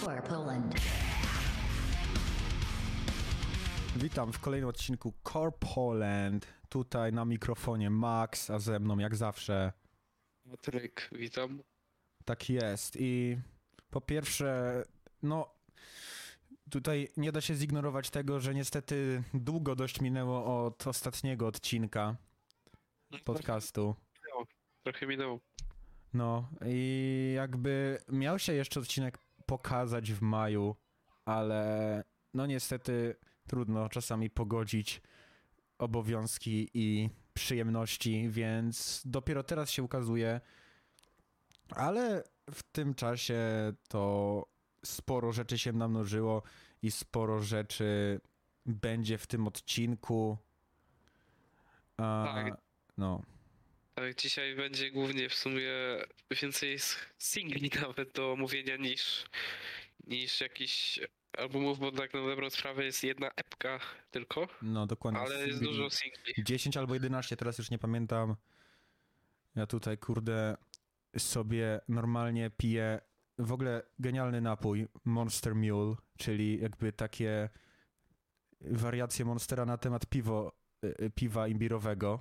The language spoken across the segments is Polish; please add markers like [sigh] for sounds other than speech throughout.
For Poland. Witam w kolejnym odcinku Core Poland. Tutaj na mikrofonie Max, a ze mną jak zawsze Patryk, witam. tak jest. I po pierwsze, no tutaj nie da się zignorować tego, że niestety długo dość minęło od ostatniego odcinka podcastu. Trochę minęło. No i jakby miał się jeszcze odcinek pokazać w maju, ale no niestety trudno czasami pogodzić obowiązki i przyjemności, więc dopiero teraz się ukazuje, ale w tym czasie to sporo rzeczy się namnożyło i sporo rzeczy będzie w tym odcinku. A, Tak. No. Tak, dzisiaj będzie głównie w sumie więcej singli [laughs] nawet do omówienia niż, niż jakiś albumów, bo tak na dobrą sprawę jest jedna epka tylko, No, dokładnie. ale jest Singli. dużo singli. 10 albo 11, teraz już nie pamiętam. Ja tutaj, kurde, sobie normalnie piję w ogóle genialny napój Monster Mule, czyli jakby takie wariacje Monstera na temat piwo, y, y, piwa imbirowego.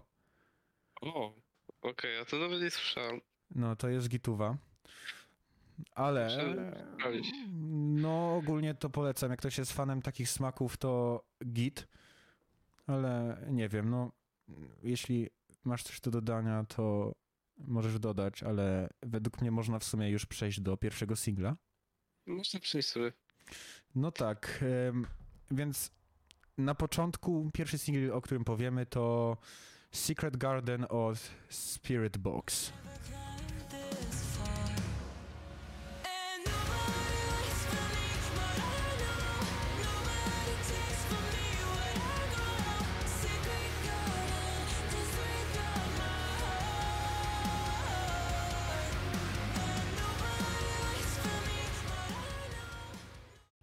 O, okej, a to nawet nie słyszałem. No, to jest gituwa. Ale no ogólnie to polecam. Jak ktoś jest fanem takich smaków, to git. Ale nie wiem, no jeśli masz coś do dodania, to możesz dodać, ale według mnie można w sumie już przejść do pierwszego singla. Można przejść sobie. No tak, więc na początku pierwszy singiel, o którym powiemy, to Secret Garden od Spirit Box.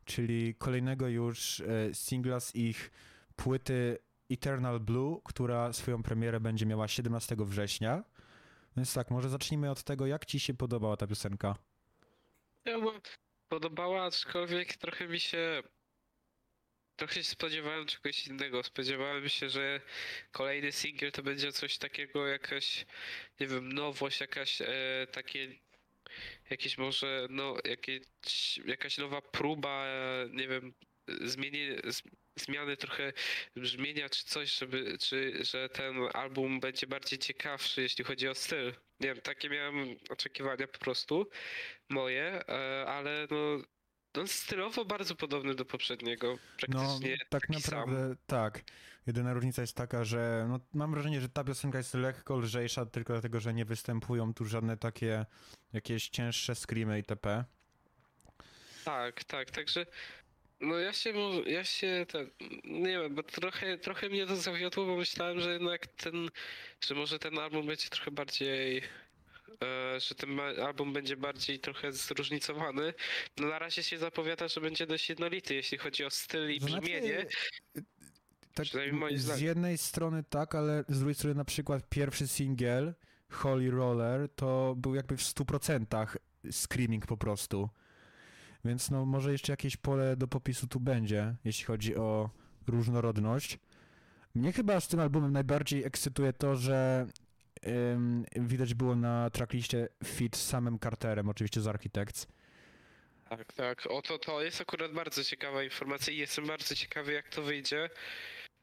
czyli kolejnego już e, singla z ich płyty Eternal Blue, która swoją premierę będzie miała 17 września. Więc tak, może zacznijmy od tego, jak ci się podobała ta piosenka. Ja podobała, aczkolwiek trochę mi się. Trochę się spodziewałem czegoś innego. Spodziewałem się, że kolejny singiel to będzie coś takiego, jakaś, nie wiem, nowość, jakaś e, takie. Jakieś może, no, jakieś, jakaś nowa próba, e, nie wiem, zmienie, z, zmiany trochę brzmienia czy coś, żeby, czy, że ten album będzie bardziej ciekawszy, jeśli chodzi o styl. Nie wiem, takie miałem oczekiwania po prostu moje, e, ale no, no stylowo bardzo podobny do poprzedniego. No, Praktycznie tak taki naprawdę tak. Jedyna różnica jest taka, że no, mam wrażenie, że ta piosenka jest lekko lżejsza, tylko dlatego, że nie występują tu żadne takie jakieś cięższe screamy itp. Sam. Tak, tak, także no ja się, ja się ten, nie wiem, bo trochę, trochę mnie to zawiodło, bo myślałem, że jednak ten, że może ten album będzie trochę bardziej e, że ten album będzie bardziej trochę zróżnicowany. No na razie się zapowiada, że będzie dość jednolity, jeśli chodzi o styl i znaczy, brzmienie. Tak, z jednej strony tak, ale z drugiej strony na przykład pierwszy singiel Holy Roller to był jakby w 100% screaming po prostu. Więc no może jeszcze jakieś pole do popisu tu będzie, jeśli chodzi o różnorodność. Mnie chyba z tym albumem najbardziej ekscytuje to, że ym, widać było na trackliście fit z samym Carterem, oczywiście z Architects. Tak, tak. Oto to jest akurat bardzo ciekawa informacja i jestem bardzo ciekawy, jak to wyjdzie.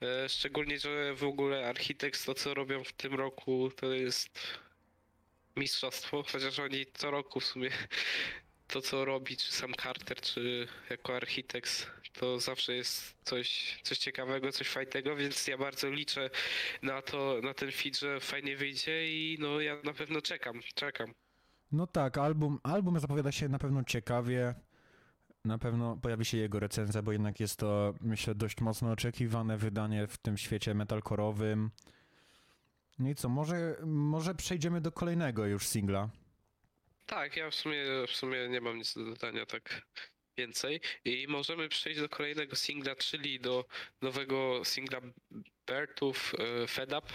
E, Szczególnie, że w ogóle Architects to, co robią w tym roku, to jest mistrzostwo, chociaż oni co roku w sumie to, co robi, czy sam Carter, czy jako Architects, to zawsze jest coś, coś ciekawego, coś fajnego, więc ja bardzo liczę na to, na ten feed, że fajnie wyjdzie i no ja na pewno czekam, czekam. No tak, album, album zapowiada się na pewno ciekawie. Na pewno pojawi się jego recenzja, bo jednak jest to, myślę, dość mocno oczekiwane wydanie w tym świecie metalkorowym. No i co, może, może przejdziemy do kolejnego już singla. Tak, ja w sumie, w sumie nie mam nic do dodania tak więcej. I możemy przejść do kolejnego singla, czyli do nowego singla Bertów e, Fed Up.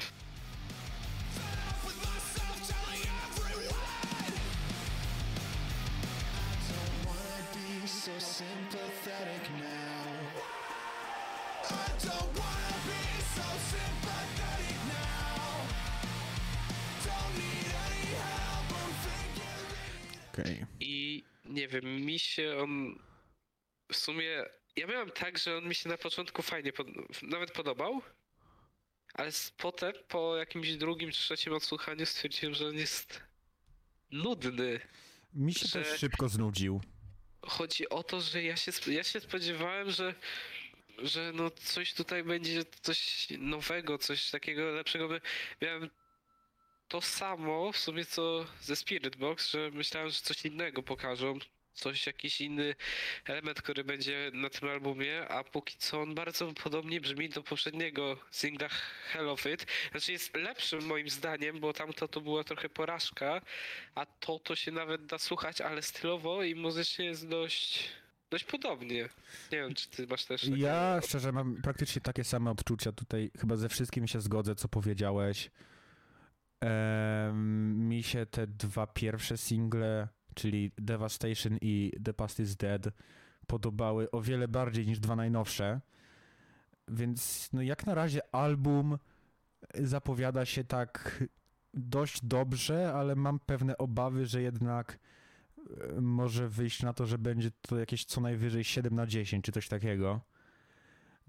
sympathetic Okej. I nie wiem, mi się on w sumie. Ja miałem tak, że on mi się na początku fajnie pod, nawet podobał, ale potem po jakimś drugim, trzecim odsłuchaniu stwierdziłem, że on jest nudny. Mi się też szybko znudził. Chodzi o to, że ja się, ja się spodziewałem, że, że no coś tutaj będzie, coś nowego, coś takiego lepszego. Miałem to samo w sumie co ze Spirit Box, że myślałem, że coś innego pokażą. Coś, jakiś inny element, który będzie na tym albumie, a póki co on bardzo podobnie brzmi do poprzedniego singla Hell of It. Znaczy jest lepszym moim zdaniem, bo tamto to była trochę porażka, a to to się nawet da słuchać, ale stylowo i muzycznie jest dość, dość podobnie. Nie wiem, czy ty masz też takie... Ja szczerze mam praktycznie takie same odczucia tutaj. Chyba ze wszystkim się zgodzę, co powiedziałeś. Mi się te dwa pierwsze single, czyli Devastation i The Past is Dead, podobały o wiele bardziej niż dwa najnowsze. Więc no jak na razie album zapowiada się tak dość dobrze, ale mam pewne obawy, że jednak e, może wyjść na to, że będzie to jakieś co najwyżej 7 na 10 czy coś takiego.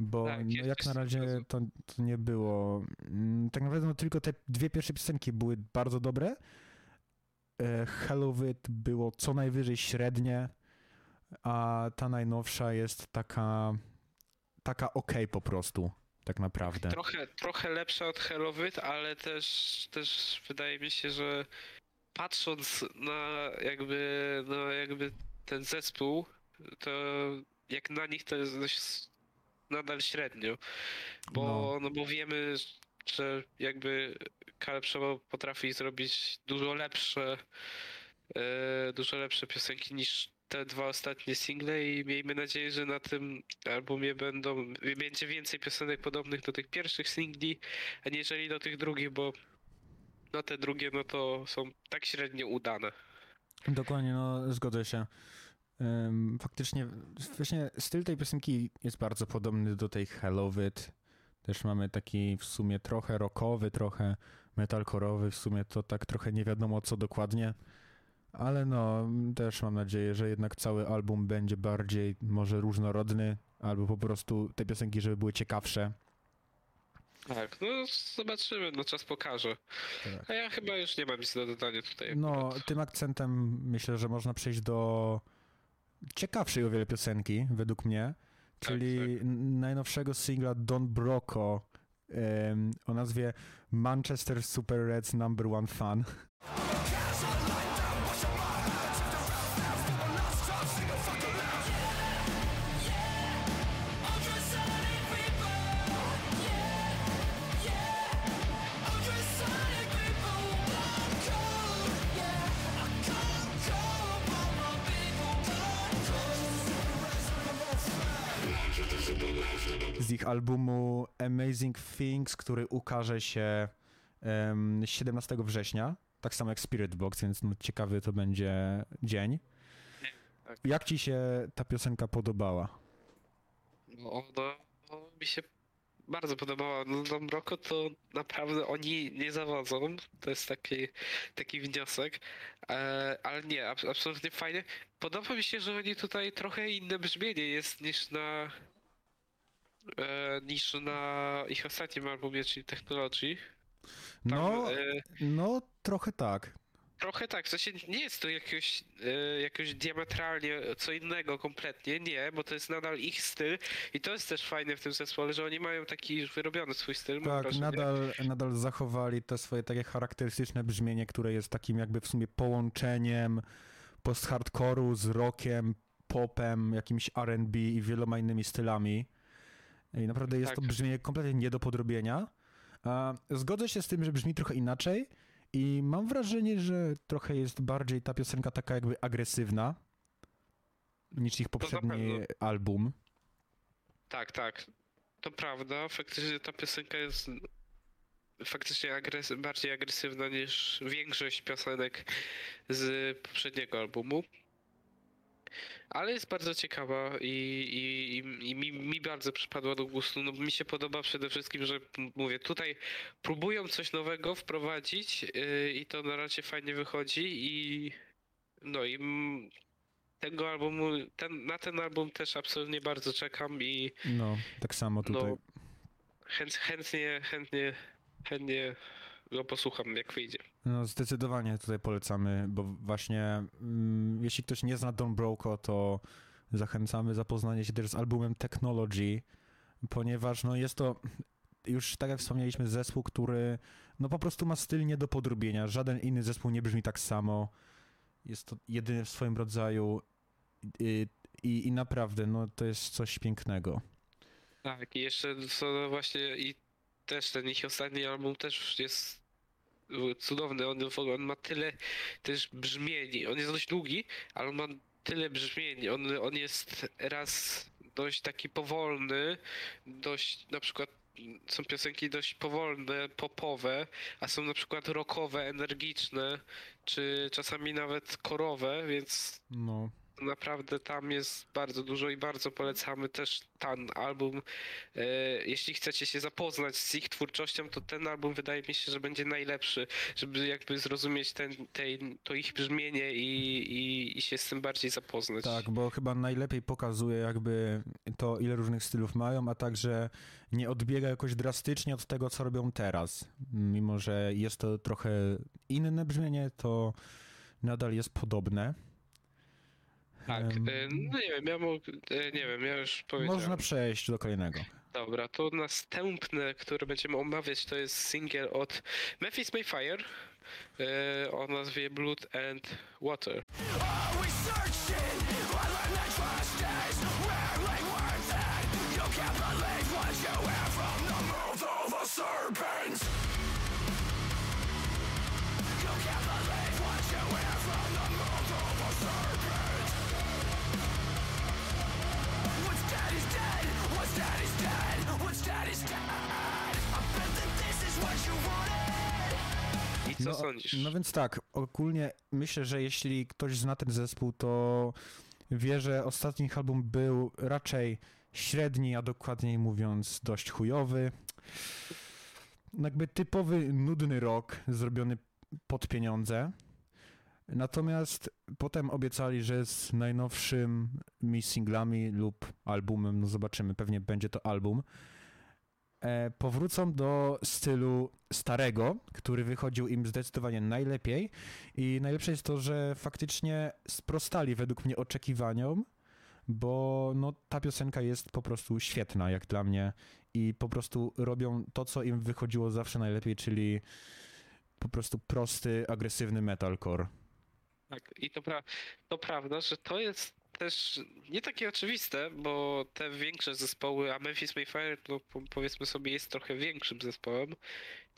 Bo Tak, no jak na razie to, to nie było. Mm, Tak naprawdę no tylko te dwie pierwsze piosenki były bardzo dobre. E, Hell of It było co najwyżej średnie, a ta najnowsza jest taka taka okej po prostu, tak naprawdę. Trochę, trochę lepsza od Hell of It, ale też, też wydaje mi się, że patrząc na jakby, no jakby ten zespół, to jak na nich to jest dość nadal średnio. Bo, No. no. bo wiemy, że jakby Shaw potrafi zrobić dużo lepsze e, dużo lepsze piosenki niż te dwa ostatnie single i miejmy nadzieję, że na tym albumie będą, będzie więcej piosenek podobnych do tych pierwszych singli, aniżeli do tych drugich, bo no te drugie no to są tak średnio udane. Dokładnie, no zgodzę się. Faktycznie, właśnie styl tej piosenki jest bardzo podobny do tej Hell of It. Też mamy taki w sumie trochę rockowy, trochę metalkorowy, w sumie to tak trochę nie wiadomo co dokładnie. Ale no, też mam nadzieję, że jednak cały album będzie bardziej może różnorodny, albo po prostu te piosenki, żeby były ciekawsze. Tak, no zobaczymy, no czas pokaże. Tak. A ja chyba już nie mam nic do dodania tutaj. No, akurat. tym akcentem myślę, że można przejść do ciekawszej o wiele piosenki, według mnie, Tak, czyli n- najnowszego singla Don Broco em, o nazwie Manchester Super Reds Number One Fan. Ich albumu Amazing Things, który ukaże się em, 17 września, tak samo jak Spirit Box, więc no, ciekawy to będzie dzień. Tak. Jak ci się ta piosenka podobała? No, no, mi się bardzo podobała. No, Dom Rocco to naprawdę oni nie zawodzą. To jest taki, taki wniosek. E, ale nie, abs- absolutnie fajnie. Podoba mi się, że oni tutaj trochę inne brzmienie jest niż na e, niż na ich ostatnim albumie, czyli Technology. Tam, No, e, no trochę tak. Trochę tak, w sensie nie jest to jakoś, e, diametralnie co innego kompletnie, nie, bo to jest nadal ich styl i to jest też fajne w tym zespole, że oni mają taki już wyrobiony swój styl. Tak, nadal, nadal zachowali to swoje takie charakterystyczne brzmienie, które jest takim jakby w sumie połączeniem post-hardcore'u z rockiem, popem, jakimś R&B i wieloma innymi stylami. I naprawdę jest to Tak. brzmienie kompletnie nie do podrobienia. Zgodzę się z tym, że brzmi trochę inaczej i mam wrażenie, że trochę jest bardziej ta piosenka taka jakby agresywna niż ich poprzedni album. Tak, tak, to prawda, faktycznie ta piosenka jest faktycznie agres bardziej agresywna niż większość piosenek z poprzedniego albumu. Ale jest bardzo ciekawa i, i, i, i mi, mi bardzo przypadła do gustu. No, mi się podoba przede wszystkim, że mówię, tutaj próbują coś nowego wprowadzić yy, i to na razie fajnie wychodzi i No i tego albumu, ten, na ten album też absolutnie bardzo czekam i No, tak samo tutaj. no, chęt, chętnie, chętnie, chętnie go posłucham, jak wyjdzie. No, zdecydowanie tutaj polecamy, bo właśnie mm, jeśli ktoś nie zna Don Broco, to zachęcamy zapoznanie się też z albumem Technology, ponieważ no jest to już tak jak wspomnieliśmy zespół, który no po prostu ma styl nie do podrobienia. Żaden inny zespół nie brzmi tak samo. Jest to jedyny w swoim rodzaju i, i, i naprawdę no to jest coś pięknego. Tak, i jeszcze co no właśnie i też ten ich ostatni album też jest cudowny. On, on ma tyle też brzmieni. On jest dość długi, ale on ma tyle brzmieni. On, on jest raz dość taki powolny, dość na przykład są piosenki dość powolne, popowe, a są na przykład rockowe, energiczne, czy czasami nawet korowe, więc No, Naprawdę tam jest bardzo dużo i bardzo polecamy też ten album. E, jeśli chcecie się zapoznać z ich twórczością, to ten album wydaje mi się, że będzie najlepszy, żeby jakby zrozumieć ten, ten, to ich brzmienie i, i, i się z tym bardziej zapoznać. Tak, bo chyba najlepiej pokazuje jakby to, ile różnych stylów mają, a także nie odbiega jakoś drastycznie od tego, co robią teraz. Mimo, że jest to trochę inne brzmienie, to nadal jest podobne. Tak, Em, e, no nie wiem, ja mógł, e, nie wiem, ja już powiedziałem. Można przejść do kolejnego. Dobra, to następne, które będziemy omawiać, to jest singiel od Memphis Mayfire e, o nazwie Blood and Water. I co No, sądzisz? No więc tak, ogólnie myślę, że jeśli ktoś zna ten zespół, to wie, że ostatni ich album był raczej średni, a dokładniej mówiąc dość chujowy. Jakby typowy, nudny rock zrobiony pod pieniądze. Natomiast potem obiecali, że z najnowszymi singlami lub albumem, no zobaczymy, pewnie będzie to album, e, powrócą do stylu starego, który wychodził im zdecydowanie najlepiej i najlepsze jest to, że faktycznie sprostali według mnie oczekiwaniom, bo no, ta piosenka jest po prostu świetna jak dla mnie i po prostu robią to, co im wychodziło zawsze najlepiej, czyli po prostu prosty, agresywny metalcore. Tak, i to, pra- to prawda, że to jest też nie takie oczywiste, bo te większe zespoły, a Memphis Mayfire, no po- powiedzmy sobie, jest trochę większym zespołem,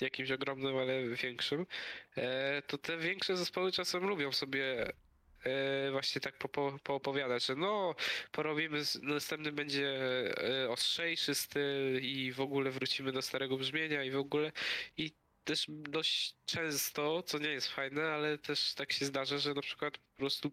jakimś ogromnym, ale większym, e, to te większe zespoły czasem lubią sobie e, właśnie tak popo- poopowiadać, że no, porobimy, następny będzie e, ostrzejszy styl i w ogóle wrócimy do starego brzmienia i w ogóle. I też dość często, co nie jest fajne, ale też tak się zdarza, że na przykład po prostu,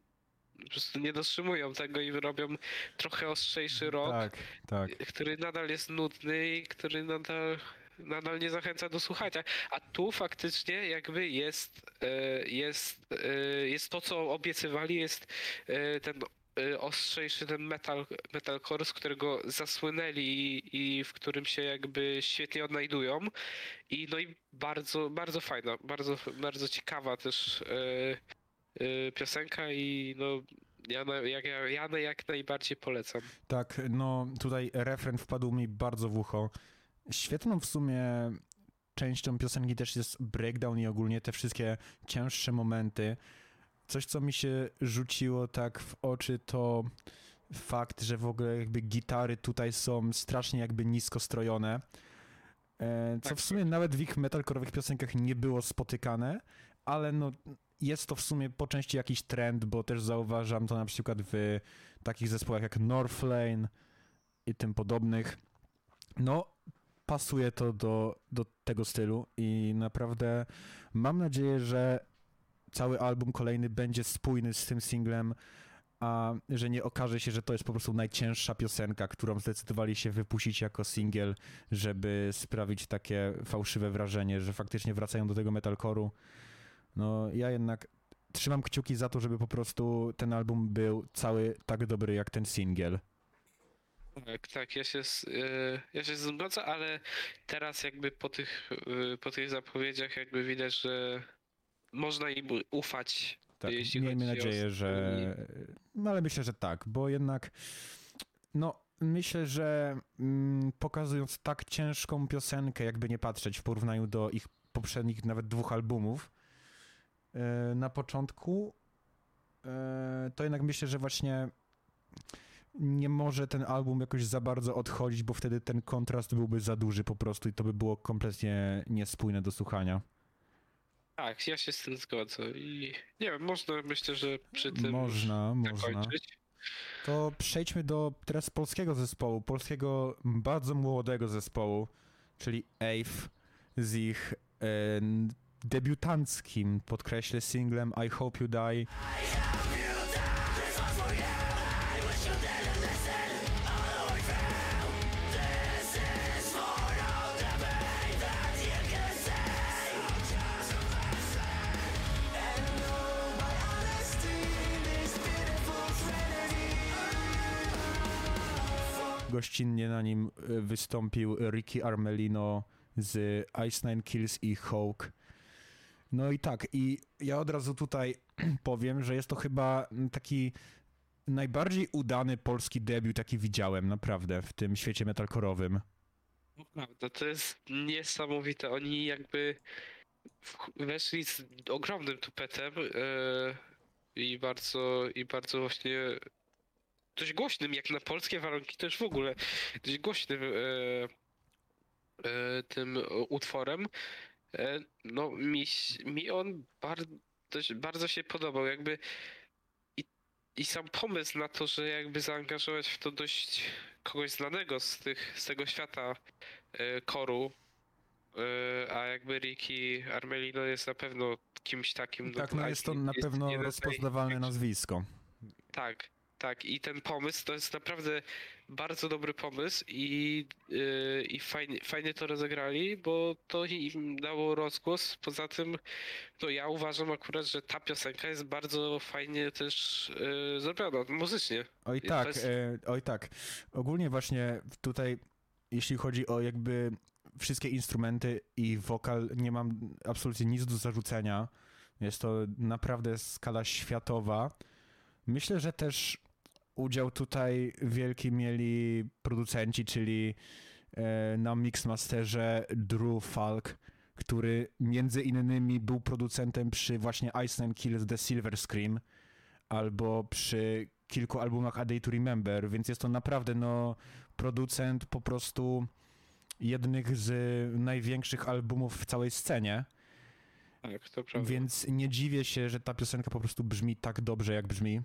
po prostu nie dotrzymują tego i robią trochę ostrzejszy rok, Tak, tak. który nadal jest nudny i który nadal, nadal nie zachęca do słuchania. A tu faktycznie jakby jest, e, jest, e, jest to, co obiecywali, jest e, ten ostrzejszy ten metal, metalcore, z którego zasłynęli i, i w którym się jakby świetnie odnajdują. I no i bardzo, bardzo fajna, bardzo, bardzo ciekawa też e, piosenka i no ja, jak, ja, ja jak najbardziej polecam. Tak, no tutaj refren wpadł mi bardzo w ucho. Świetną w sumie częścią piosenki też jest breakdown i ogólnie te wszystkie cięższe momenty. Coś, co mi się rzuciło tak w oczy, to fakt, że w ogóle jakby gitary tutaj są strasznie jakby nisko strojone. E, Co Tak. w sumie nawet w ich metalcore'owych piosenkach nie było spotykane, ale no jest to w sumie po części jakiś trend, bo też zauważam to na przykład w takich zespołach jak Northlane i tym podobnych. No, pasuje to do, do tego stylu i naprawdę mam nadzieję, że cały album kolejny będzie spójny z tym singlem, a że nie okaże się, że to jest po prostu najcięższa piosenka, którą zdecydowali się wypuścić jako singiel, żeby sprawić takie fałszywe wrażenie, że faktycznie wracają do tego metalcore'u. No, ja jednak trzymam kciuki za to, żeby po prostu ten album był cały tak dobry jak ten singiel. Tak, tak, ja się, y, ja się zgodzę, ale teraz jakby po tych, y, po tych zapowiedziach jakby widać, że można im ufać. Tak, Jeśli miejmy chodzi o nadzieję, że. No ale myślę, że tak, bo jednak. No, myślę, że mm, pokazując tak ciężką piosenkę, jakby nie patrzeć w porównaniu do ich poprzednich nawet dwóch albumów e, na początku, e, to jednak myślę, że właśnie nie może ten album jakoś za bardzo odchodzić, bo wtedy ten kontrast byłby za duży po prostu i to by było kompletnie niespójne do słuchania. Tak, ja się z tym zgodzę i nie wiem, można myślę, że przy tym Można, można. zakończyć. To przejdźmy do teraz polskiego zespołu, polskiego bardzo młodego zespołu, czyli Ave z ich e, debiutanckim, podkreślę, singlem I Hope You Die. Gościnnie na nim e, wystąpił Ricky Armelino z Ice Nine Kills i Hawk. No i tak, i ja od razu tutaj [clears throat] powiem, że jest to chyba taki najbardziej udany polski debiut, jaki widziałem naprawdę w tym świecie metalkorowym. Prawda, to jest niesamowite. Oni jakby weszli z ogromnym tupetem e, i bardzo, i bardzo właśnie dość głośnym, jak na polskie warunki też w ogóle, dość głośnym e, e, tym utworem. E, no mi, mi on bardzo, bardzo się podobał, jakby i, i sam pomysł na to, że jakby zaangażować w to dość kogoś znanego z tych, z tego świata e, koru, e, a jakby Ricky Armelino jest na pewno kimś takim. Tak, no a jest to na pewno rozpoznawalne nazwisko. Tak, tak. I ten pomysł to jest naprawdę bardzo dobry pomysł i, yy, i fajnie, fajnie to rozegrali, bo to im dało rozgłos. Poza tym, no ja uważam akurat, że ta piosenka jest bardzo fajnie też yy, zrobiona muzycznie. Oj tak, jest- e, oj tak. Ogólnie właśnie tutaj, jeśli chodzi o jakby wszystkie instrumenty i wokal, nie mam absolutnie nic do zarzucenia. Jest to naprawdę skala światowa. Myślę, że też udział tutaj wielki mieli producenci, czyli e, na Mixmasterze Drew Falk, który między innymi był producentem przy właśnie Ice Nine Kills The Silver Scream albo przy kilku albumach A Day to Remember, więc jest to naprawdę no producent po prostu jednych z największych albumów w całej scenie, Tak, to prawda. więc nie dziwię się, że ta piosenka po prostu brzmi tak dobrze, jak brzmi.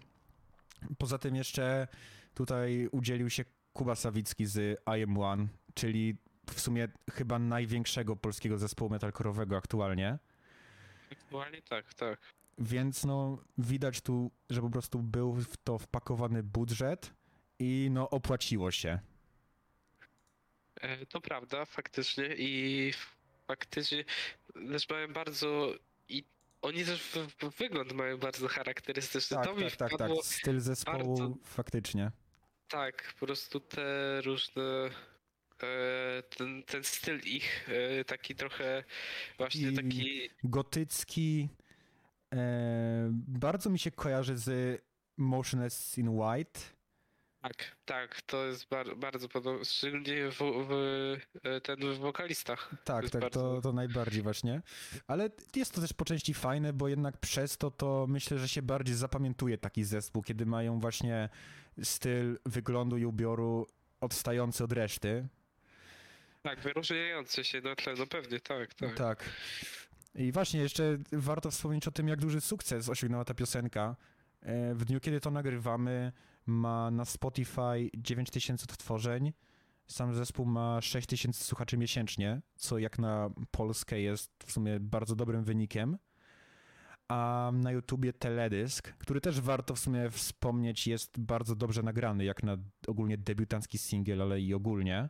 Poza tym jeszcze tutaj udzielił się Kuba Sawicki z I Am One, czyli w sumie chyba największego polskiego zespołu metalkorowego aktualnie. Aktualnie tak, tak. Więc no widać tu, że po prostu był w to wpakowany budżet i no opłaciło się. E, To prawda, faktycznie i faktycznie też bardzo i oni też wygląd mają bardzo charakterystyczny. Tak, to tak, tak, tak. Styl zespołu bardzo- faktycznie. tak, po prostu te różne e, ten, ten styl ich e, taki trochę właśnie I- taki Gotycki. E, bardzo mi się kojarzy z Motionless in White. Tak, tak, to jest bar, bardzo podobne, szczególnie w, w, e, ten w wokalistach. Tak, tak, bardzo- to, to najbardziej właśnie. Ale jest to też po części fajne, bo jednak przez to to myślę, że się bardziej zapamiętuje taki zespół, kiedy mają właśnie styl wyglądu i ubioru odstający od reszty. Tak, wyróżniające się na tle, no pewnie, tak, tak. Tak. I właśnie jeszcze warto wspomnieć o tym, jak duży sukces osiągnęła ta piosenka. E, W dniu, kiedy to nagrywamy, ma na Spotify 9000 odtworzeń. Sam zespół ma 6000 słuchaczy miesięcznie, co jak na Polskę jest w sumie bardzo dobrym wynikiem. A na YouTubie teledysk, który też warto w sumie wspomnieć, jest bardzo dobrze nagrany, jak na ogólnie debiutancki singiel, ale i ogólnie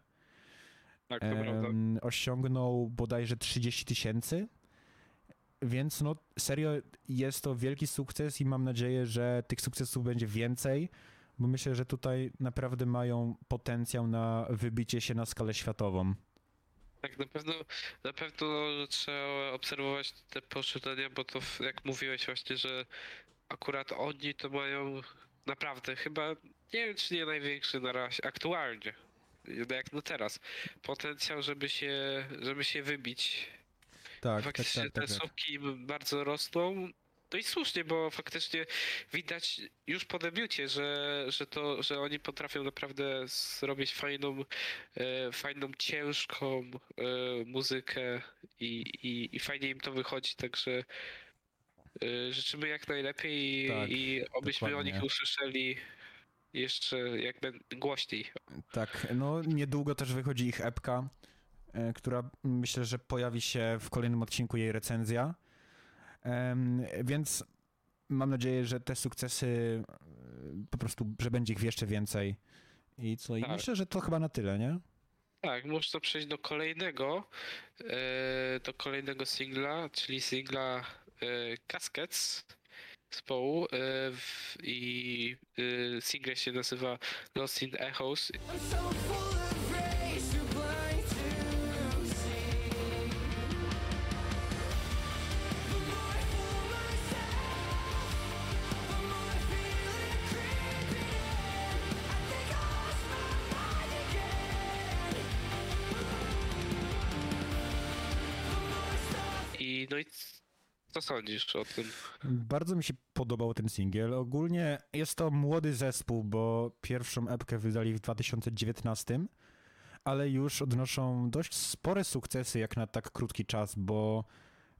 Tak, to prawda. em, osiągnął bodajże 30 tysięcy więc no serio jest to wielki sukces i mam nadzieję, że tych sukcesów będzie więcej, bo myślę, że tutaj naprawdę mają potencjał na wybicie się na skalę światową. Tak, na pewno, na pewno trzeba obserwować te poszczególne, bo to jak mówiłeś właśnie, że akurat oni to mają naprawdę chyba, nie wiem czy nie największy na razie, aktualnie, jak no teraz, potencjał, żeby się, żeby się wybić. Tak, faktycznie te słupki im bardzo rosną. No i słusznie, bo faktycznie widać już po debiucie, że, że, to, że oni potrafią naprawdę zrobić fajną, e, fajną ciężką e, muzykę i, i, i fajnie im to wychodzi, także e, życzymy jak najlepiej i, Tak, i obyśmy o dokładnie. nich usłyszeli jeszcze jak ben- głośniej. Tak, no niedługo też wychodzi ich epka, e, która myślę, że pojawi się w kolejnym odcinku jej recenzja. Więc mam nadzieję, że te sukcesy e, po prostu, że będzie ich jeszcze więcej. I co? I Tak. myślę, że to chyba na tyle, nie? Tak, można przejść do kolejnego, e, do kolejnego singla, czyli singla e, Caskets zespołu i single się nazywa Lost in Echoes. No i co sądzisz o tym? Bardzo mi się podobał ten singiel. Ogólnie jest to młody zespół, bo pierwszą epkę wydali w 2019, ale już odnoszą dość spore sukcesy jak na tak krótki czas, bo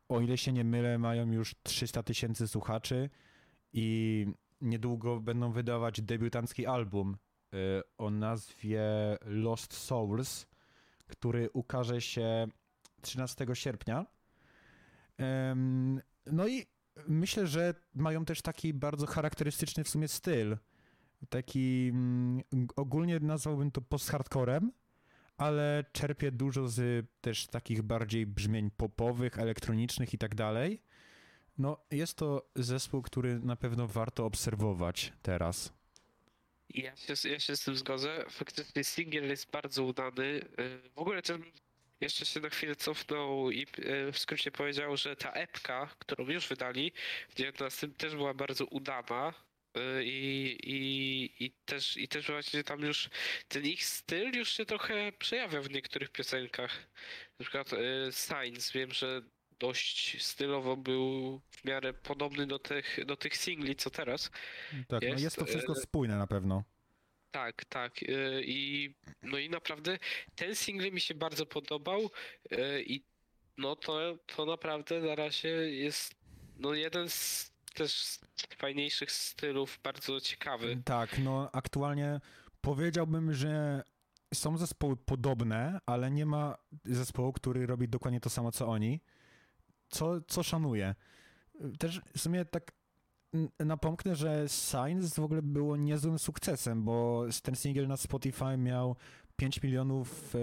o ile się nie mylę, mają już 300 tysięcy słuchaczy i niedługo będą wydawać debiutancki album y, o nazwie Lost Souls, który ukaże się 13 sierpnia. No i myślę, że mają też taki bardzo charakterystyczny w sumie styl. Taki mm, ogólnie nazwałbym to post-hardcorem, ale czerpie dużo z też takich bardziej brzmień popowych, elektronicznych i tak dalej. No, jest to zespół, który na pewno warto obserwować teraz. Ja się, ja się z tym zgodzę. Faktycznie singiel jest bardzo udany. Y, W ogóle ten jeszcze się na chwilę cofnął i y, w skrócie powiedział, że ta epka, którą już wydali w 19 też była bardzo udana. y, I, i, i, też, I też właśnie tam już ten ich styl już się trochę przejawia w niektórych piosenkach. Na przykład Science, wiem, że dość stylowo był w miarę podobny do tych, do tych singli, co teraz. Tak, no Jest, jest to wszystko e, spójne na pewno. Tak, tak. y, I no i naprawdę ten single mi się bardzo podobał y, i no to, to naprawdę na razie jest no jeden z też fajniejszych stylów, bardzo ciekawy. Tak, no aktualnie powiedziałbym, że są zespoły podobne, ale nie ma zespołu, który robi dokładnie to samo co oni, co, co szanuję. Też w sumie tak napomknę, że Science w ogóle było niezłym sukcesem, bo ten singiel na Spotify miał 5 milionów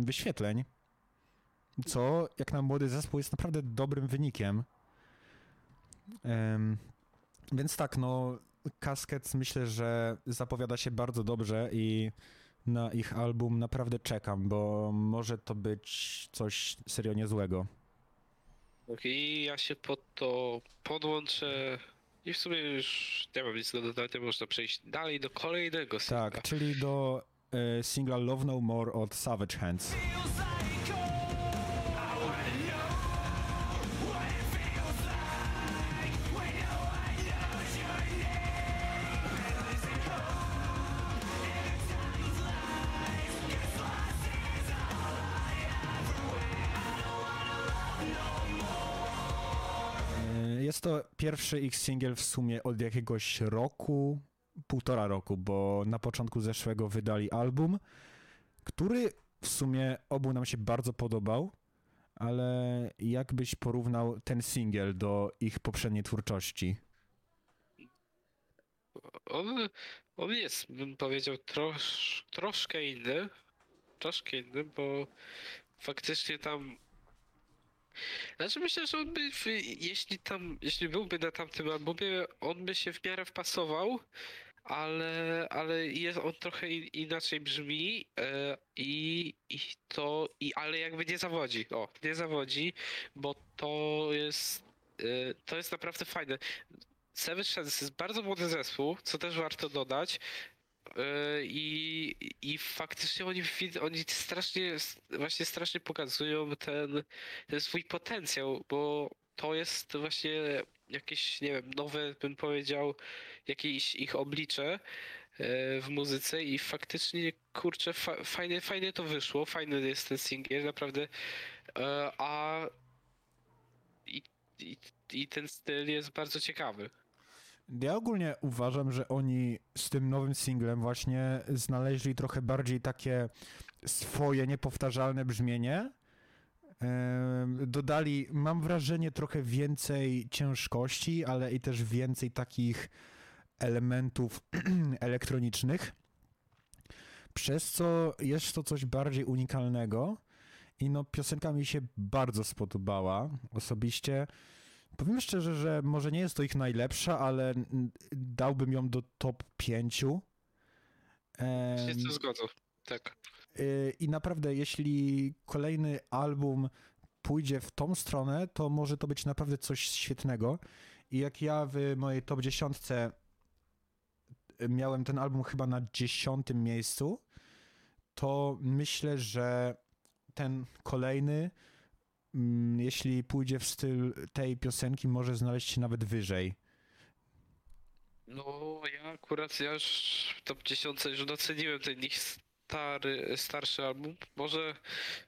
wyświetleń, co jak na młody zespół jest naprawdę dobrym wynikiem. Em, więc tak, no Caskets myślę, że zapowiada się bardzo dobrze i na ich album naprawdę czekam, bo może to być coś serio niezłego. I ja się pod to podłączę i w sumie już nie mam nic do dodania, można przejść dalej do kolejnego singla. Tak, czyli do e, singla Love No More od Savage Hands. To pierwszy ich singiel w sumie od jakiegoś roku, półtora roku, bo na początku zeszłego wydali album, który w sumie obu nam się bardzo podobał, ale jakbyś porównał ten singiel do ich poprzedniej twórczości? On, on jest, bym powiedział, trosz, troszkę inny. Troszkę inny, bo faktycznie tam Znaczy myślę, że on by, jeśli tam, jeśli byłby na tamtym albumie, on by się w miarę wpasował, ale, ale jest on trochę in, inaczej brzmi e, i, i to, i, ale jakby nie zawodzi, o, nie zawodzi, bo to jest, e, to jest naprawdę fajne. Seven Chances jest bardzo młody zespół, co też warto dodać. E, I, I faktycznie oni, oni strasznie, właśnie strasznie pokazują ten, ten swój potencjał, bo to jest właśnie jakieś, nie wiem, nowe, bym powiedział, jakieś ich oblicze e, w muzyce i faktycznie, kurczę, fa fajnie, fajnie to wyszło, fajny jest ten singiel, naprawdę, E, a i, i, i ten styl jest bardzo ciekawy. Ja ogólnie uważam, że oni z tym nowym singlem właśnie znaleźli trochę bardziej takie swoje niepowtarzalne brzmienie. Dodali, mam wrażenie, trochę więcej ciężkości, ale i też więcej takich elementów [clears throat] elektronicznych, przez co jest to coś bardziej unikalnego. I no, piosenka mi się bardzo spodobała osobiście. Powiem szczerze, że może nie jest to ich najlepsza, ale dałbym ją do top 5. Się z tym zgodzę. Tak. y, I naprawdę, jeśli kolejny album pójdzie w tą stronę, to może to być naprawdę coś świetnego. I jak ja w mojej top 10 miałem ten album chyba na dziesiątym miejscu, to myślę, że ten kolejny, jeśli pójdzie w styl tej piosenki, może znaleźć się nawet wyżej. No, ja akurat, ja już w top 10 już doceniłem ten ich stary, starszy album. Może,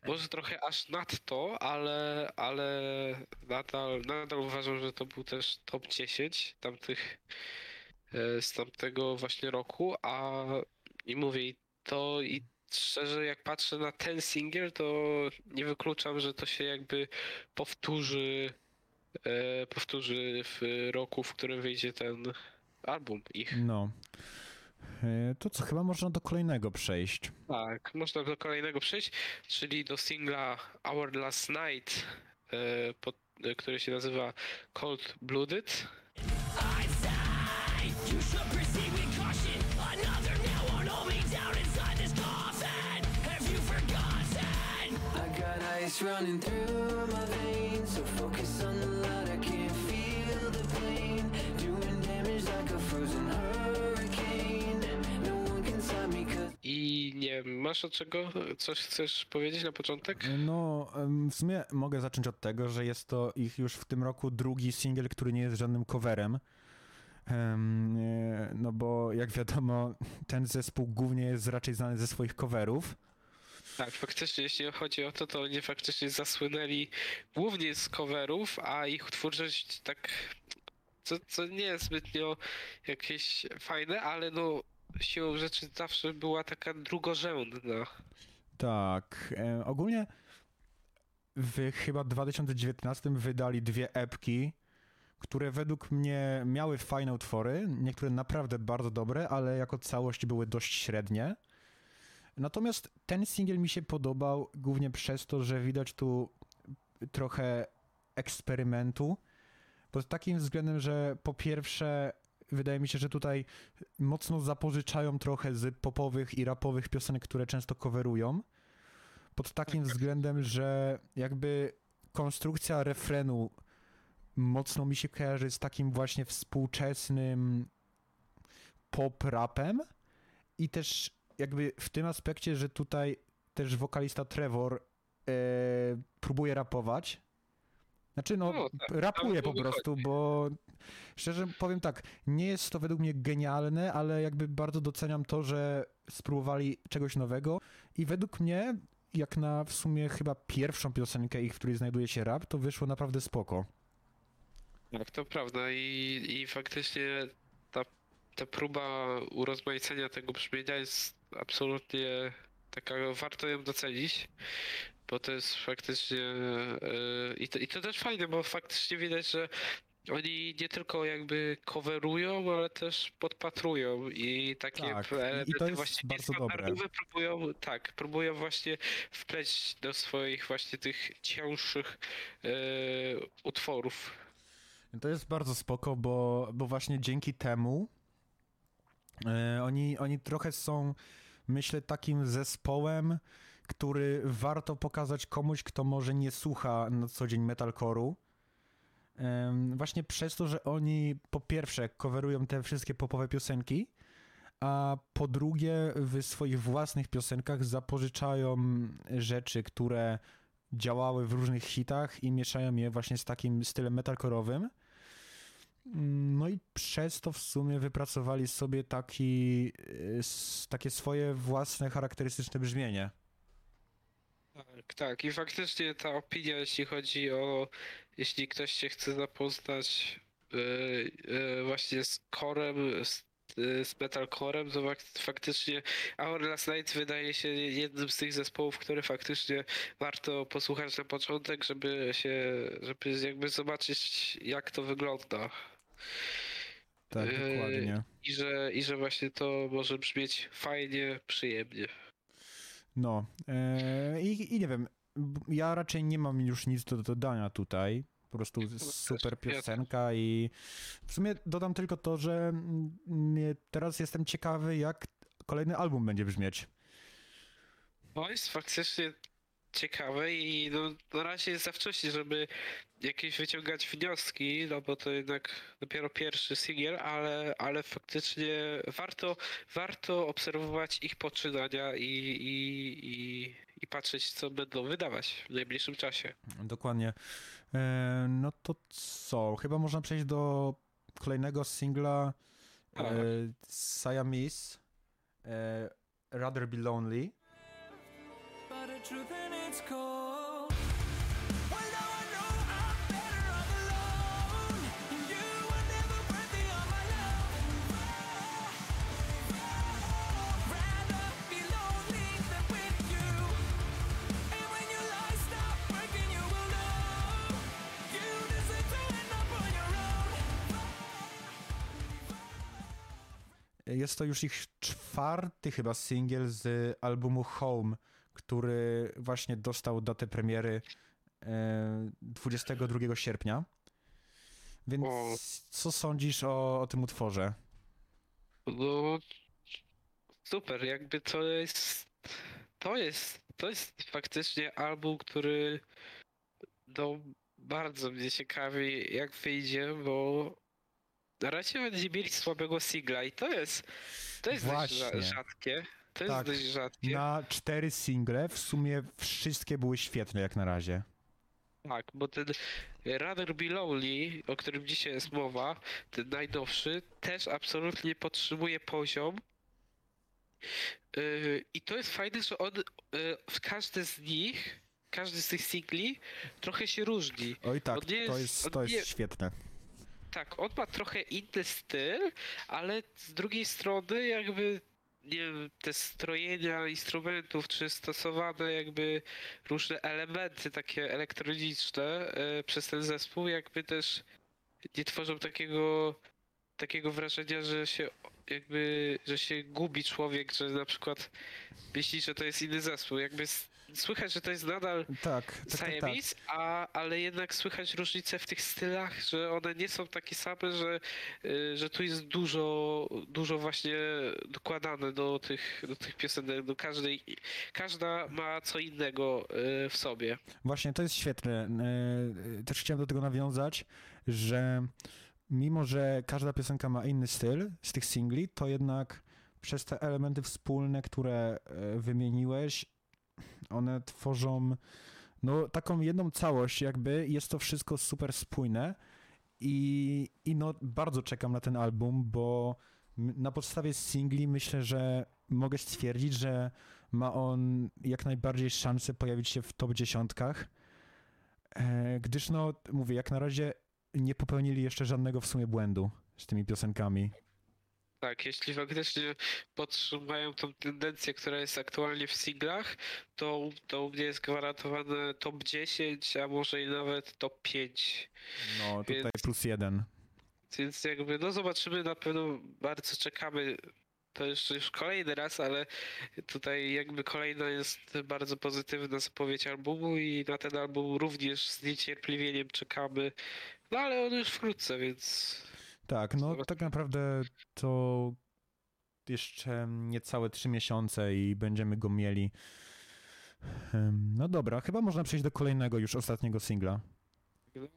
może trochę aż nadto, ale, ale nadal, nadal uważam, że to był też top 10 tamtych, e, z tamtego właśnie roku, a i mówię, to i szczerze jak patrzę na ten singiel, to nie wykluczam, że to się jakby powtórzy, e, powtórzy w roku, w którym wyjdzie ten album ich. No. Y, To co, chyba można do kolejnego przejść. Tak, można do kolejnego przejść, czyli do singla Our Last Night, e, pod, e, który się nazywa Cold Blooded. You should ice running through my veins, so focus on the light. I can't feel the pain, doing damage like a frozen hurricane. No one can stop me 'cause I nie masz od czego coś chcesz powiedzieć na początek? No, em, w sumie mogę zacząć od tego, że jest to ich już w tym roku drugi singiel, który nie jest żadnym coverem. Em, e, No bo jak wiadomo, ten zespół głównie jest raczej znany ze swoich coverów. Tak, faktycznie, jeśli chodzi o to, to oni faktycznie zasłynęli głównie z coverów, a ich twórczość tak, co, co nie jest zbytnio jakieś fajne, ale no siłą rzeczy zawsze była taka drugorzędna. Tak, e, ogólnie w chyba 2019 wydali dwie epki, które według mnie miały fajne utwory, niektóre naprawdę bardzo dobre, ale jako całość były dość średnie. Natomiast ten singiel mi się podobał głównie przez to, że widać tu trochę eksperymentu. Pod takim względem, że po pierwsze, wydaje mi się, że tutaj mocno zapożyczają trochę z popowych i rapowych piosenek, które często coverują. Pod takim względem, że jakby konstrukcja refrenu mocno mi się kojarzy z takim właśnie współczesnym pop-rapem i też jakby w tym aspekcie, że tutaj też wokalista Trevor e, próbuje rapować. Znaczy no, No, tak, rapuje po prostu, bo szczerze powiem tak, nie jest to według mnie genialne, ale jakby bardzo doceniam to, że spróbowali czegoś nowego i według mnie, jak na w sumie chyba pierwszą piosenkę ich, w której znajduje się rap, to wyszło naprawdę spoko. Tak, to prawda i, i faktycznie ta, ta próba urozmaicenia tego brzmienia jest absolutnie taka, warto ją docenić, bo to jest faktycznie yy, i, to, i to też fajne, bo faktycznie widać, że Oni nie tylko jakby coverują, ale też podpatrują i takie Tak, i- i elementy jest właśnie niestandardowe próbują, tak, próbują właśnie wpleść do swoich właśnie tych cięższych e, utworów. To jest bardzo spoko, bo, bo właśnie dzięki temu e, oni, oni trochę są, myślę, takim zespołem, który warto pokazać komuś, kto może nie słucha na co dzień metalcore'u. Właśnie przez to, że oni po pierwsze coverują te wszystkie popowe piosenki, a po drugie w swoich własnych piosenkach zapożyczają rzeczy, które działały w różnych hitach i mieszają je właśnie z takim stylem metalcore'owym. No i przez to w sumie wypracowali sobie taki, y, takie swoje własne charakterystyczne brzmienie. Tak, tak. I faktycznie ta opinia, jeśli chodzi o, jeśli ktoś się chce zapoznać e, e, właśnie z corem, z, e, z metalcorem, to fak- faktycznie Our Last Night wydaje się jednym z tych zespołów, który faktycznie warto posłuchać na początek, żeby się, żeby jakby zobaczyć jak to wygląda. Tak, Yy, dokładnie. I że, I że właśnie to może brzmieć fajnie, przyjemnie. No e, i, i nie wiem, ja raczej nie mam już nic do dodania tutaj. Po prostu super piosenka i w sumie dodam tylko to, że teraz jestem ciekawy, jak kolejny album będzie brzmieć. To jest faktycznie ciekawe i no, na razie jest za wcześnie, żeby jakieś wyciągać wnioski, no bo to jednak dopiero pierwszy singiel, ale, ale faktycznie warto, warto obserwować ich poczynania i, i, i, i patrzeć, co będą wydawać w najbliższym czasie. Dokładnie. E, no to co? Chyba można przejść do kolejnego singla e, Tak. Siamese e, Rather Be Lonely. Jest to już ich czwarty chyba singiel z albumu Home, który właśnie dostał datę premiery e, 22 sierpnia. Więc O. co sądzisz o, o tym utworze? No super, jakby to jest to jest to jest faktycznie album, który no bardzo mnie ciekawi jak wyjdzie, bo na razie będzie mieli słabego singla i to jest to jest dość rzadkie. To jest Tak. dość rzadkie. Na cztery single w sumie wszystkie były świetne jak na razie. Tak, bo ten Rather Be Lonely, o którym dzisiaj jest mowa, ten najnowszy, też absolutnie podtrzymuje poziom. Yy, I to jest fajne, że on, yy, w każdy z nich, każdy z tych singli trochę się różni. Oj tak, to jest- jest, on to jest nie- świetne. Tak, on ma trochę inny styl, ale z drugiej strony jakby te strojenia instrumentów, czy stosowane jakby różne elementy takie elektroniczne e, przez ten zespół jakby też nie tworzą takiego takiego wrażenia, że się jakby, że się gubi człowiek, że na przykład myśli, że to jest inny zespół. Jakby słychać, że to jest nadal Tak, tak, tak, tak. Siamese, a, ale jednak słychać różnice w tych stylach, że one nie są takie same, że, y, że tu jest dużo, dużo właśnie dokładane do tych, do tych piosenek, do każdej, każda ma co innego y, w sobie. Właśnie, to jest świetne. E, Też chciałem do tego nawiązać, że mimo, że każda piosenka ma inny styl z tych singli, to jednak przez te elementy wspólne, które wymieniłeś, one tworzą no, taką jedną całość, jakby jest to wszystko super spójne i, i no, bardzo czekam na ten album, bo na podstawie singli myślę, że mogę stwierdzić, że ma on jak najbardziej szansę pojawić się w top dziesiątkach, e, gdyż no, mówię, jak na razie nie popełnili jeszcze żadnego w sumie błędu z tymi piosenkami. Tak, jeśli faktycznie podtrzymają tą tendencję, która jest aktualnie w singlach, to, to u mnie jest gwarantowane top 10, a może i nawet top 5. No, tutaj Więc- plus jeden. Więc jakby, no zobaczymy, na pewno bardzo czekamy. To jeszcze już kolejny raz, ale tutaj jakby kolejna jest bardzo pozytywna zapowiedź albumu i na ten album również z niecierpliwieniem czekamy. No ale on już wkrótce, więc Tak, no tak naprawdę to jeszcze niecałe trzy miesiące i będziemy go mieli. No dobra, chyba można przejść do kolejnego, już ostatniego singla.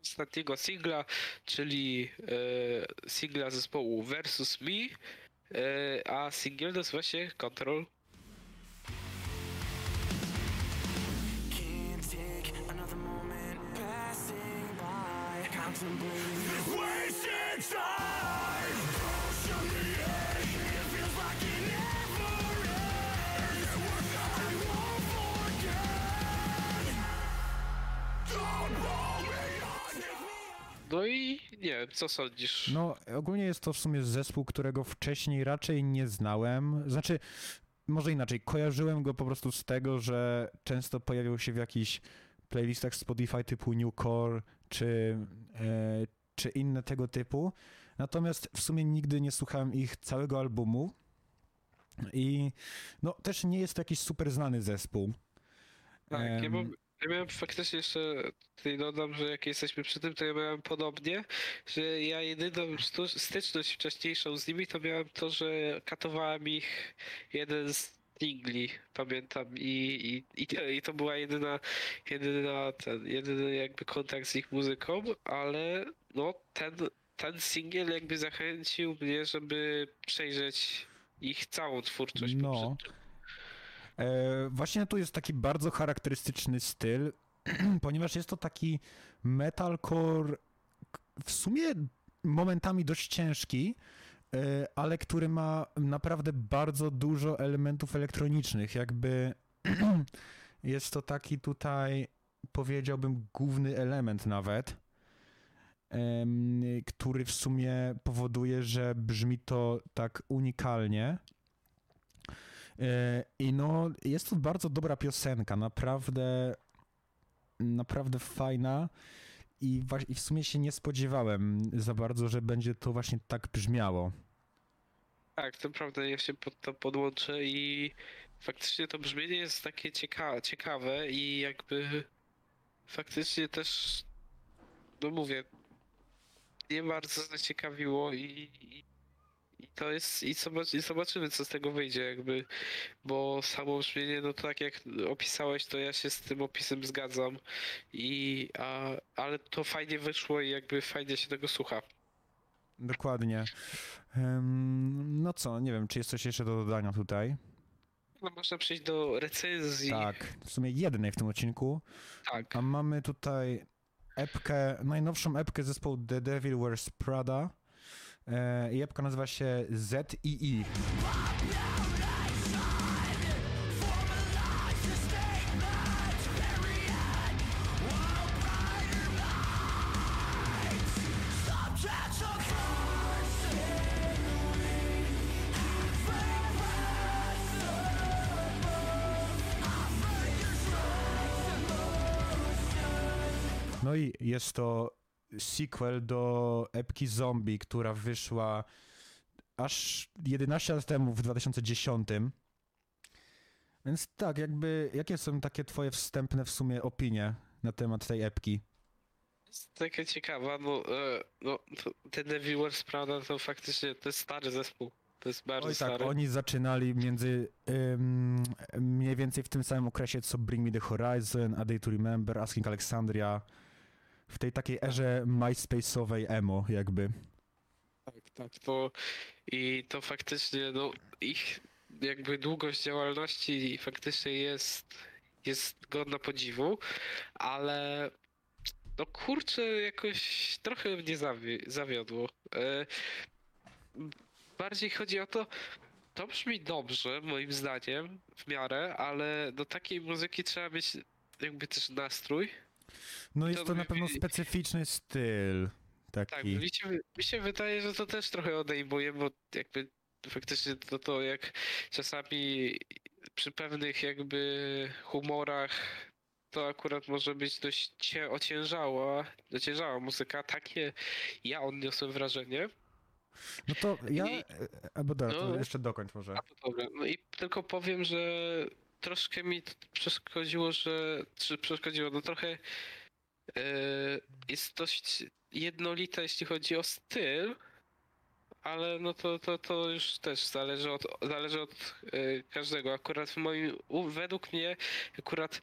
ostatniego singla, czyli e, singla zespołu Versus Me, e, a singiel nazywa się Control. Can't take No i nie wiem, co sądzisz? No, ogólnie jest to w sumie zespół, którego wcześniej raczej nie znałem. Znaczy, może inaczej, kojarzyłem go po prostu z tego, że często pojawiał się w jakichś playlistach Spotify typu Newcore czy, e, czy inne tego typu. Natomiast w sumie nigdy nie słuchałem ich całego albumu. I no, też nie jest to jakiś super znany zespół. Tak, ja, Em, mam, ja miałem faktycznie jeszcze, tutaj dodam, że jak jesteśmy przy tym, to ja miałem podobnie, że ja jedyną styczność wcześniejszą z nimi to miałem to, że katowałem ich jeden z singli, pamiętam, i, i, i, to- i to była jedyna, jedyna ten, jedyny jakby kontakt z ich muzyką, ale no ten, ten singiel jakby zachęcił mnie, żeby przejrzeć ich całą twórczość. No. E, właśnie tu jest taki bardzo charakterystyczny styl, [clears throat] ponieważ jest to taki metalcore w sumie momentami dość ciężki, e, ale który ma naprawdę bardzo dużo elementów elektronicznych. Jakby [clears throat] jest to taki tutaj, powiedziałbym, główny element nawet, który w sumie powoduje, że brzmi to tak unikalnie. E, I no, jest to bardzo dobra piosenka, naprawdę, naprawdę fajna. I, w sumie się nie spodziewałem za bardzo, że będzie to właśnie tak brzmiało. Tak, to prawda, ja się pod to podłączę i faktycznie to brzmienie jest takie cieka ciekawe i jakby faktycznie też, no mówię, mnie bardzo zaciekawiło i, i, i to jest, i, zobacz, i zobaczymy co z tego wyjdzie jakby, bo samo brzmienie, no tak jak opisałeś, to ja się z tym opisem zgadzam i, a, ale to fajnie wyszło i jakby fajnie się tego słucha. Dokładnie. Em, no co, nie wiem, czy jest coś jeszcze do dodania tutaj? No można przejść do recenzji. Tak, w sumie jednej w tym odcinku. tak. A mamy tutaj epkę, najnowszą epkę zespołu The Devil Wears Prada. E, I epka nazywa się ZII. Jest to sequel do epki Zombie, która wyszła aż 11 lat temu, w 2010. Więc tak, jakby, jakie są takie twoje wstępne w sumie opinie na temat tej epki? jest taka ciekawa, no, e, no ten Devil Wears Prada to faktycznie to jest stary zespół. To jest bardzo Oj tak, stary. oni zaczynali między mniej więcej w tym samym okresie, co Bring Me The Horizon, A Day To Remember, Asking Alexandria, w tej takiej erze MySpace'owej emo jakby. Tak, tak, to i to faktycznie, no ich jakby długość działalności faktycznie jest, jest godna podziwu, ale no kurczę, jakoś trochę mnie zawi zawiodło. E, bardziej chodzi o to, to brzmi dobrze, moim zdaniem, w miarę, ale do takiej muzyki trzeba mieć jakby też nastrój. No jest to to na pewno specyficzny styl Tak, taki. mi się, mi się wydaje, że to też trochę odejmuje, bo jakby faktycznie to, to jak czasami przy pewnych jakby humorach to akurat może być dość cie, ociężała, ociężała muzyka. Takie ja odniosłem wrażenie. No to ja... I- e, Albo dobra, No. jeszcze dokończ może. A dobra. No i tylko powiem, że troszkę mi t- przeszkodziło, że. Czy przeszkodziło? No trochę. e, jest dość jednolita, jeśli chodzi o styl. Ale no to, to, to już też zależy od, zależy od e, każdego. Akurat w moim, według mnie, akurat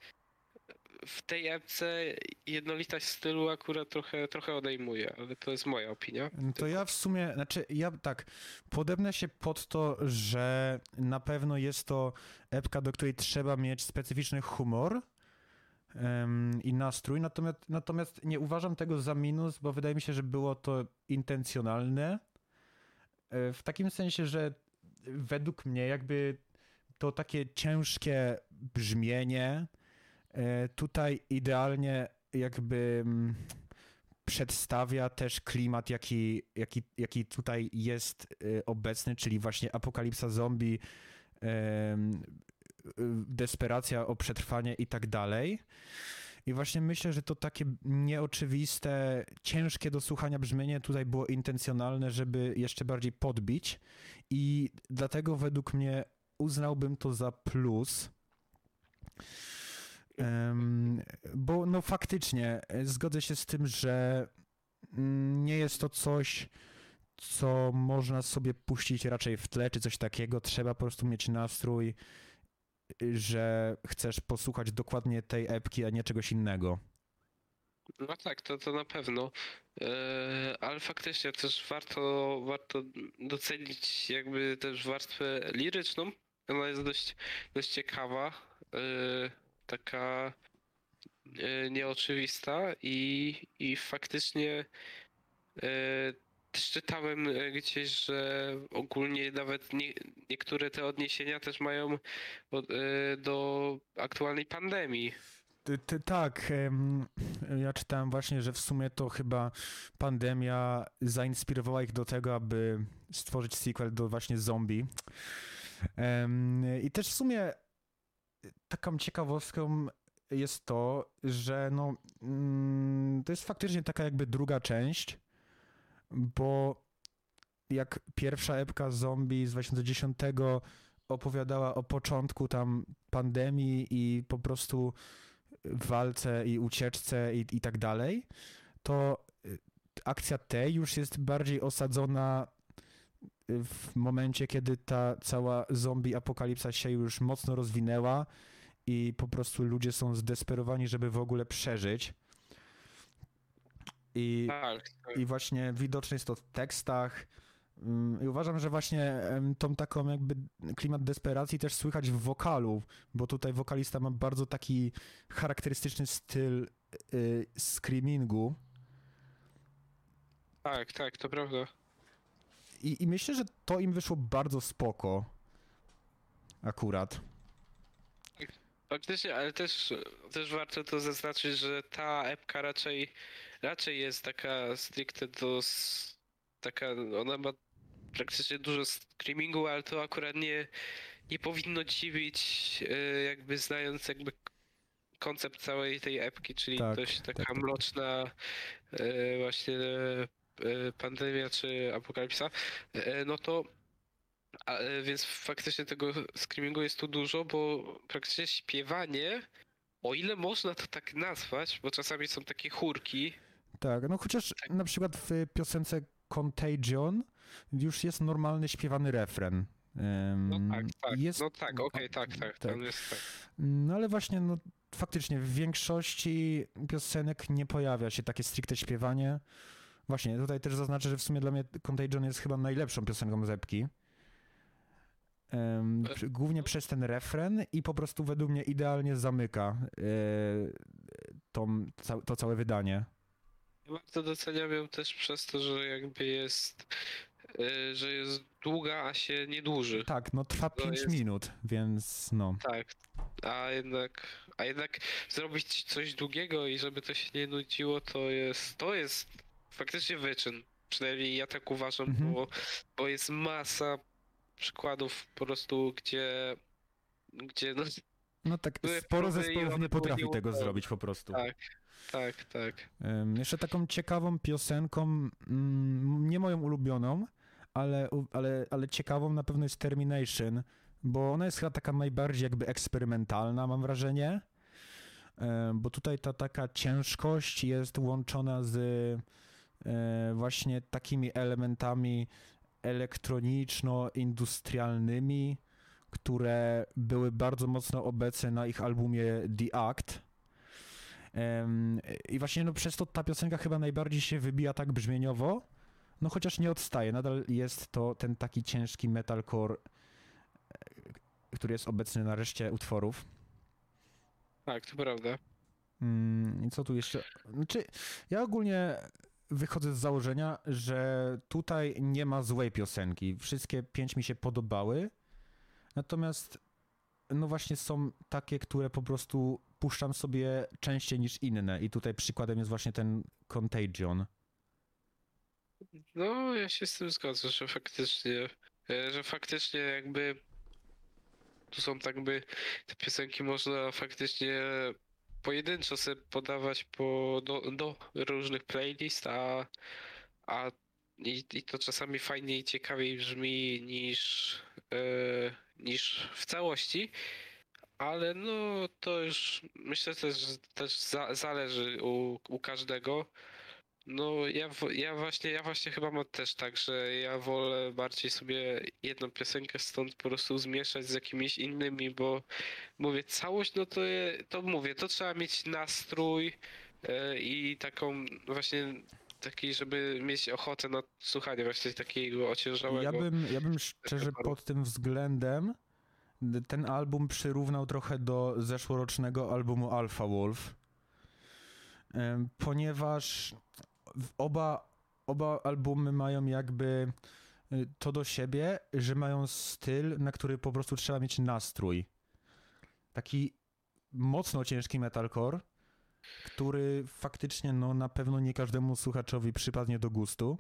w tej epce jednolitość stylu akurat trochę, trochę odejmuje, ale to jest moja opinia. No To ja w sumie, znaczy ja tak, podepnę się pod to, że na pewno jest to epka, do której trzeba mieć specyficzny humor i nastrój, natomiast, natomiast nie uważam tego za minus, bo wydaje mi się, że było to intencjonalne, e, w takim sensie, że według mnie jakby to takie ciężkie brzmienie tutaj idealnie jakby mm, przedstawia też klimat, jaki, jaki, jaki tutaj jest e, obecny, czyli właśnie apokalipsa zombie, y, desperacja o przetrwanie i tak dalej. I właśnie myślę, że to takie nieoczywiste, ciężkie do słuchania brzmienie tutaj było intencjonalne, żeby jeszcze bardziej podbić i dlatego według mnie uznałbym to za plus. Bo no faktycznie e, zgodzę się z tym, że mm, nie jest to coś, co można sobie puścić raczej w tle, czy coś takiego. Trzeba po prostu mieć nastrój, y, że chcesz posłuchać dokładnie tej epki, a nie czegoś innego. No tak, to, to na pewno. E, ale faktycznie też warto, warto docenić jakby też warstwę liryczną. Ona jest dość, dość ciekawa, e, taka e, nieoczywista i, i faktycznie e, czytałem e, gdzieś, że ogólnie nawet nie, niektóre te odniesienia też mają do aktualnej pandemii. Ty, ty, tak, ja czytałem właśnie, że w sumie to chyba pandemia zainspirowała ich do tego, aby stworzyć sequel do właśnie zombie. I też w sumie taką ciekawostką jest to, że no, mm, to jest faktycznie taka jakby druga część, bo jak pierwsza epka zombie z 2010 opowiadała o początku tam pandemii i po prostu walce i ucieczce i, i tak dalej, to akcja tej już jest bardziej osadzona w momencie, kiedy ta cała zombie apokalipsa się już mocno rozwinęła i po prostu ludzie są zdesperowani, żeby w ogóle przeżyć. I, Tak, tak. i właśnie widoczne jest to w tekstach. Mm, I uważam, że właśnie tą taką jakby klimat desperacji też słychać w wokalu, bo tutaj wokalista ma bardzo taki charakterystyczny styl y, screamingu. Tak, tak, to prawda. I, I myślę, że to im wyszło bardzo spoko. Akurat. Faktycznie, ale też, też warto to zaznaczyć, że ta epka raczej, raczej jest taka stricte do... Taka, ona ma praktycznie dużo screamingu, ale to akurat nie, nie powinno dziwić, e, jakby znając jakby koncept całej tej epki, czyli Tak, dość taka tak. mroczna e, właśnie e, pandemia czy apokalipsa, e, no to e, więc faktycznie tego screamingu jest tu dużo, bo praktycznie śpiewanie, o ile można to tak nazwać, bo czasami są takie chórki, Tak, no chociaż na przykład w piosence Contagion już jest normalny śpiewany refren. No tak, tak, Jest, no tak, okej, tak, tak, tak. tam jest tak. No ale właśnie, no faktycznie w większości piosenek nie pojawia się takie stricte śpiewanie. Właśnie, tutaj też zaznaczę, że w sumie dla mnie Contagion jest chyba najlepszą piosenką z epki. Em, E, głównie przez ten refren i po prostu według mnie idealnie zamyka e, tą, ca, to całe wydanie. Bardzo doceniam ją też przez to, że jakby jest, e, że jest długa, a się nie dłuży. Tak, no trwa To 5 jest- minut, więc no. Tak, a jednak, a jednak zrobić coś długiego i żeby to się nie nudziło, to jest, to jest faktycznie wyczyn. Przynajmniej ja tak uważam, Mhm. bo, bo jest masa przykładów po prostu, gdzie, gdzie no No tak, sporo zespołów nie potrafi tego zrobić po prostu. Tak. tak, tak. Jeszcze taką ciekawą piosenką, mm, nie moją ulubioną, ale, ale, ale ciekawą na pewno jest Termination, bo ona jest chyba taka najbardziej jakby eksperymentalna, mam wrażenie. Bo tutaj ta taka ciężkość jest łączona z właśnie takimi elementami elektroniczno-industrialnymi, które były bardzo mocno obecne na ich albumie The Act. I właśnie no, przez to ta piosenka chyba najbardziej się wybija tak brzmieniowo, no chociaż nie odstaje, nadal jest to ten taki ciężki metalcore, e, który jest obecny na reszcie utworów. Tak, to prawda. Mm, I co tu jeszcze? Znaczy, ja ogólnie wychodzę z założenia, że tutaj nie ma złej piosenki. Wszystkie pięć mi się podobały. Natomiast, no właśnie, są takie, które po prostu puszczam sobie częściej niż inne. I tutaj przykładem jest właśnie ten Contagion. No, ja się z tym zgodzę, że faktycznie, e, że faktycznie jakby tu są tak by te piosenki można faktycznie pojedynczo sobie podawać po, do, do różnych playlist, a, a i, i to czasami fajniej i ciekawiej brzmi niż, e, niż w całości. Ale no to już myślę też, też za, zależy u, u każdego. No ja, ja właśnie ja właśnie chyba mam też tak, że ja wolę bardziej sobie jedną piosenkę stąd po prostu zmieszać z jakimiś innymi, bo mówię całość, no to, je, to mówię, to trzeba mieć nastrój e, i taką właśnie taki, żeby mieć ochotę na słuchanie właśnie takiego ociężałego. Ja bym, ja bym szczerze pod tym względem ten album przyrównał trochę do zeszłorocznego albumu Alpha Wolf, ponieważ oba, oba albumy mają jakby y, to do siebie, że mają styl, na który po prostu trzeba mieć nastrój. Taki mocno ciężki metalcore, który faktycznie no, na pewno nie każdemu słuchaczowi przypadnie do gustu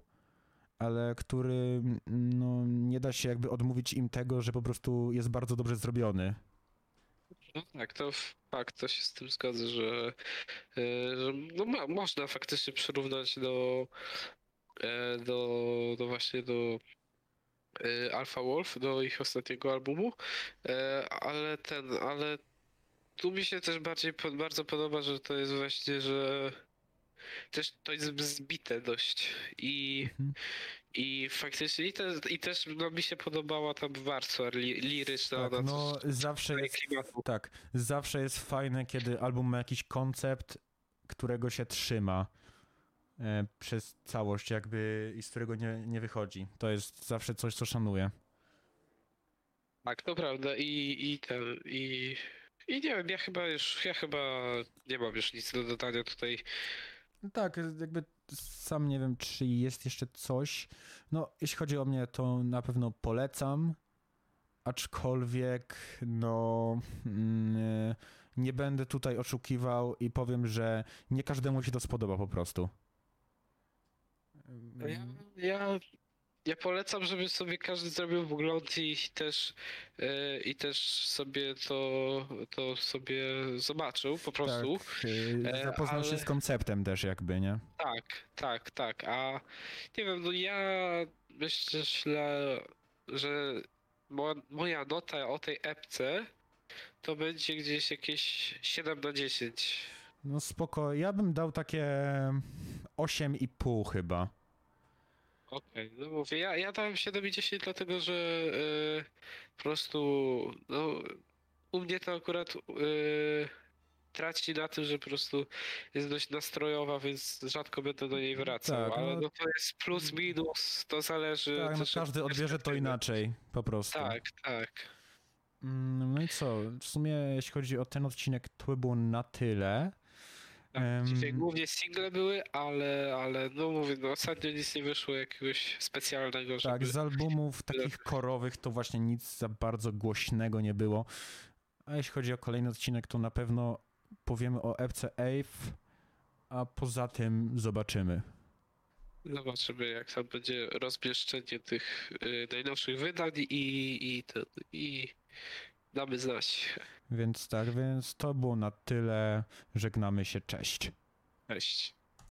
ale który no, nie da się jakby odmówić im tego, że po prostu jest bardzo dobrze zrobiony. No tak, to fakt, to się z tym zgodzę, że, e, że no ma, można faktycznie przyrównać do, e, do, do właśnie do e, Alpha Wolf, do ich ostatniego albumu, ale ten, ale tu mi się też bardziej bardzo podoba, że to jest właśnie, że też to jest zbite dość i Mhm. i faktycznie i, te, i też no, mi się podobała ta warstwa li, liryczna. Tak, no też zawsze jest, klimatu. tak, zawsze jest fajne, kiedy album ma jakiś koncept, którego się trzyma e, przez całość jakby i z którego nie, nie wychodzi. To jest zawsze coś, co szanuję. Tak, to prawda i, i ten, i, i nie wiem, ja chyba już, ja chyba nie mam już nic do dodania tutaj. Tak, jakby sam nie wiem, czy jest jeszcze coś. No, jeśli chodzi o mnie, to na pewno polecam, aczkolwiek no mm, e, nie będę tutaj oszukiwał i powiem, że nie każdemu się to spodoba po prostu. Ja, ja, ja polecam, żeby sobie każdy zrobił wgląd i też, e, i też sobie to, to sobie zobaczył po prostu. Tak, E, zapoznał się ale- z konceptem też jakby, nie? Tak, tak, tak. A nie wiem, no ja myślę, że mo- moja nota o tej epce to będzie gdzieś jakieś 7 na 10. No spoko, ja bym dał takie 8,5 chyba. Okej, no mówię, ja, ja dałem 7 i 10 dlatego, że e, po prostu no, u mnie to akurat e, traci na tym, że po prostu jest dość nastrojowa, więc rzadko będę do niej wracał, Tak, ale no- no to jest plus, minus, to zależy Tak, no też od każdy odbierze to perspektywy. inaczej, po prostu. Tak, tak. Mm, No i co, w sumie jeśli chodzi o ten odcinek, to by było na tyle. Tak. Em, Dzisiaj głównie single były, ale, ale no mówię, no ostatnio nic nie wyszło jakiegoś specjalnego, żeby... Tak, z albumów [laughs] takich korowych to właśnie nic za bardzo głośnego nie było. A jeśli chodzi o kolejny odcinek, to na pewno powiemy o epce Ave, a poza tym zobaczymy. Zobaczymy, jak tam będzie rozmieszczenie tych y, najnowszych wydań i, i, ten, i damy znać. Więc tak, więc to było na tyle. Żegnamy się, cześć. Cześć.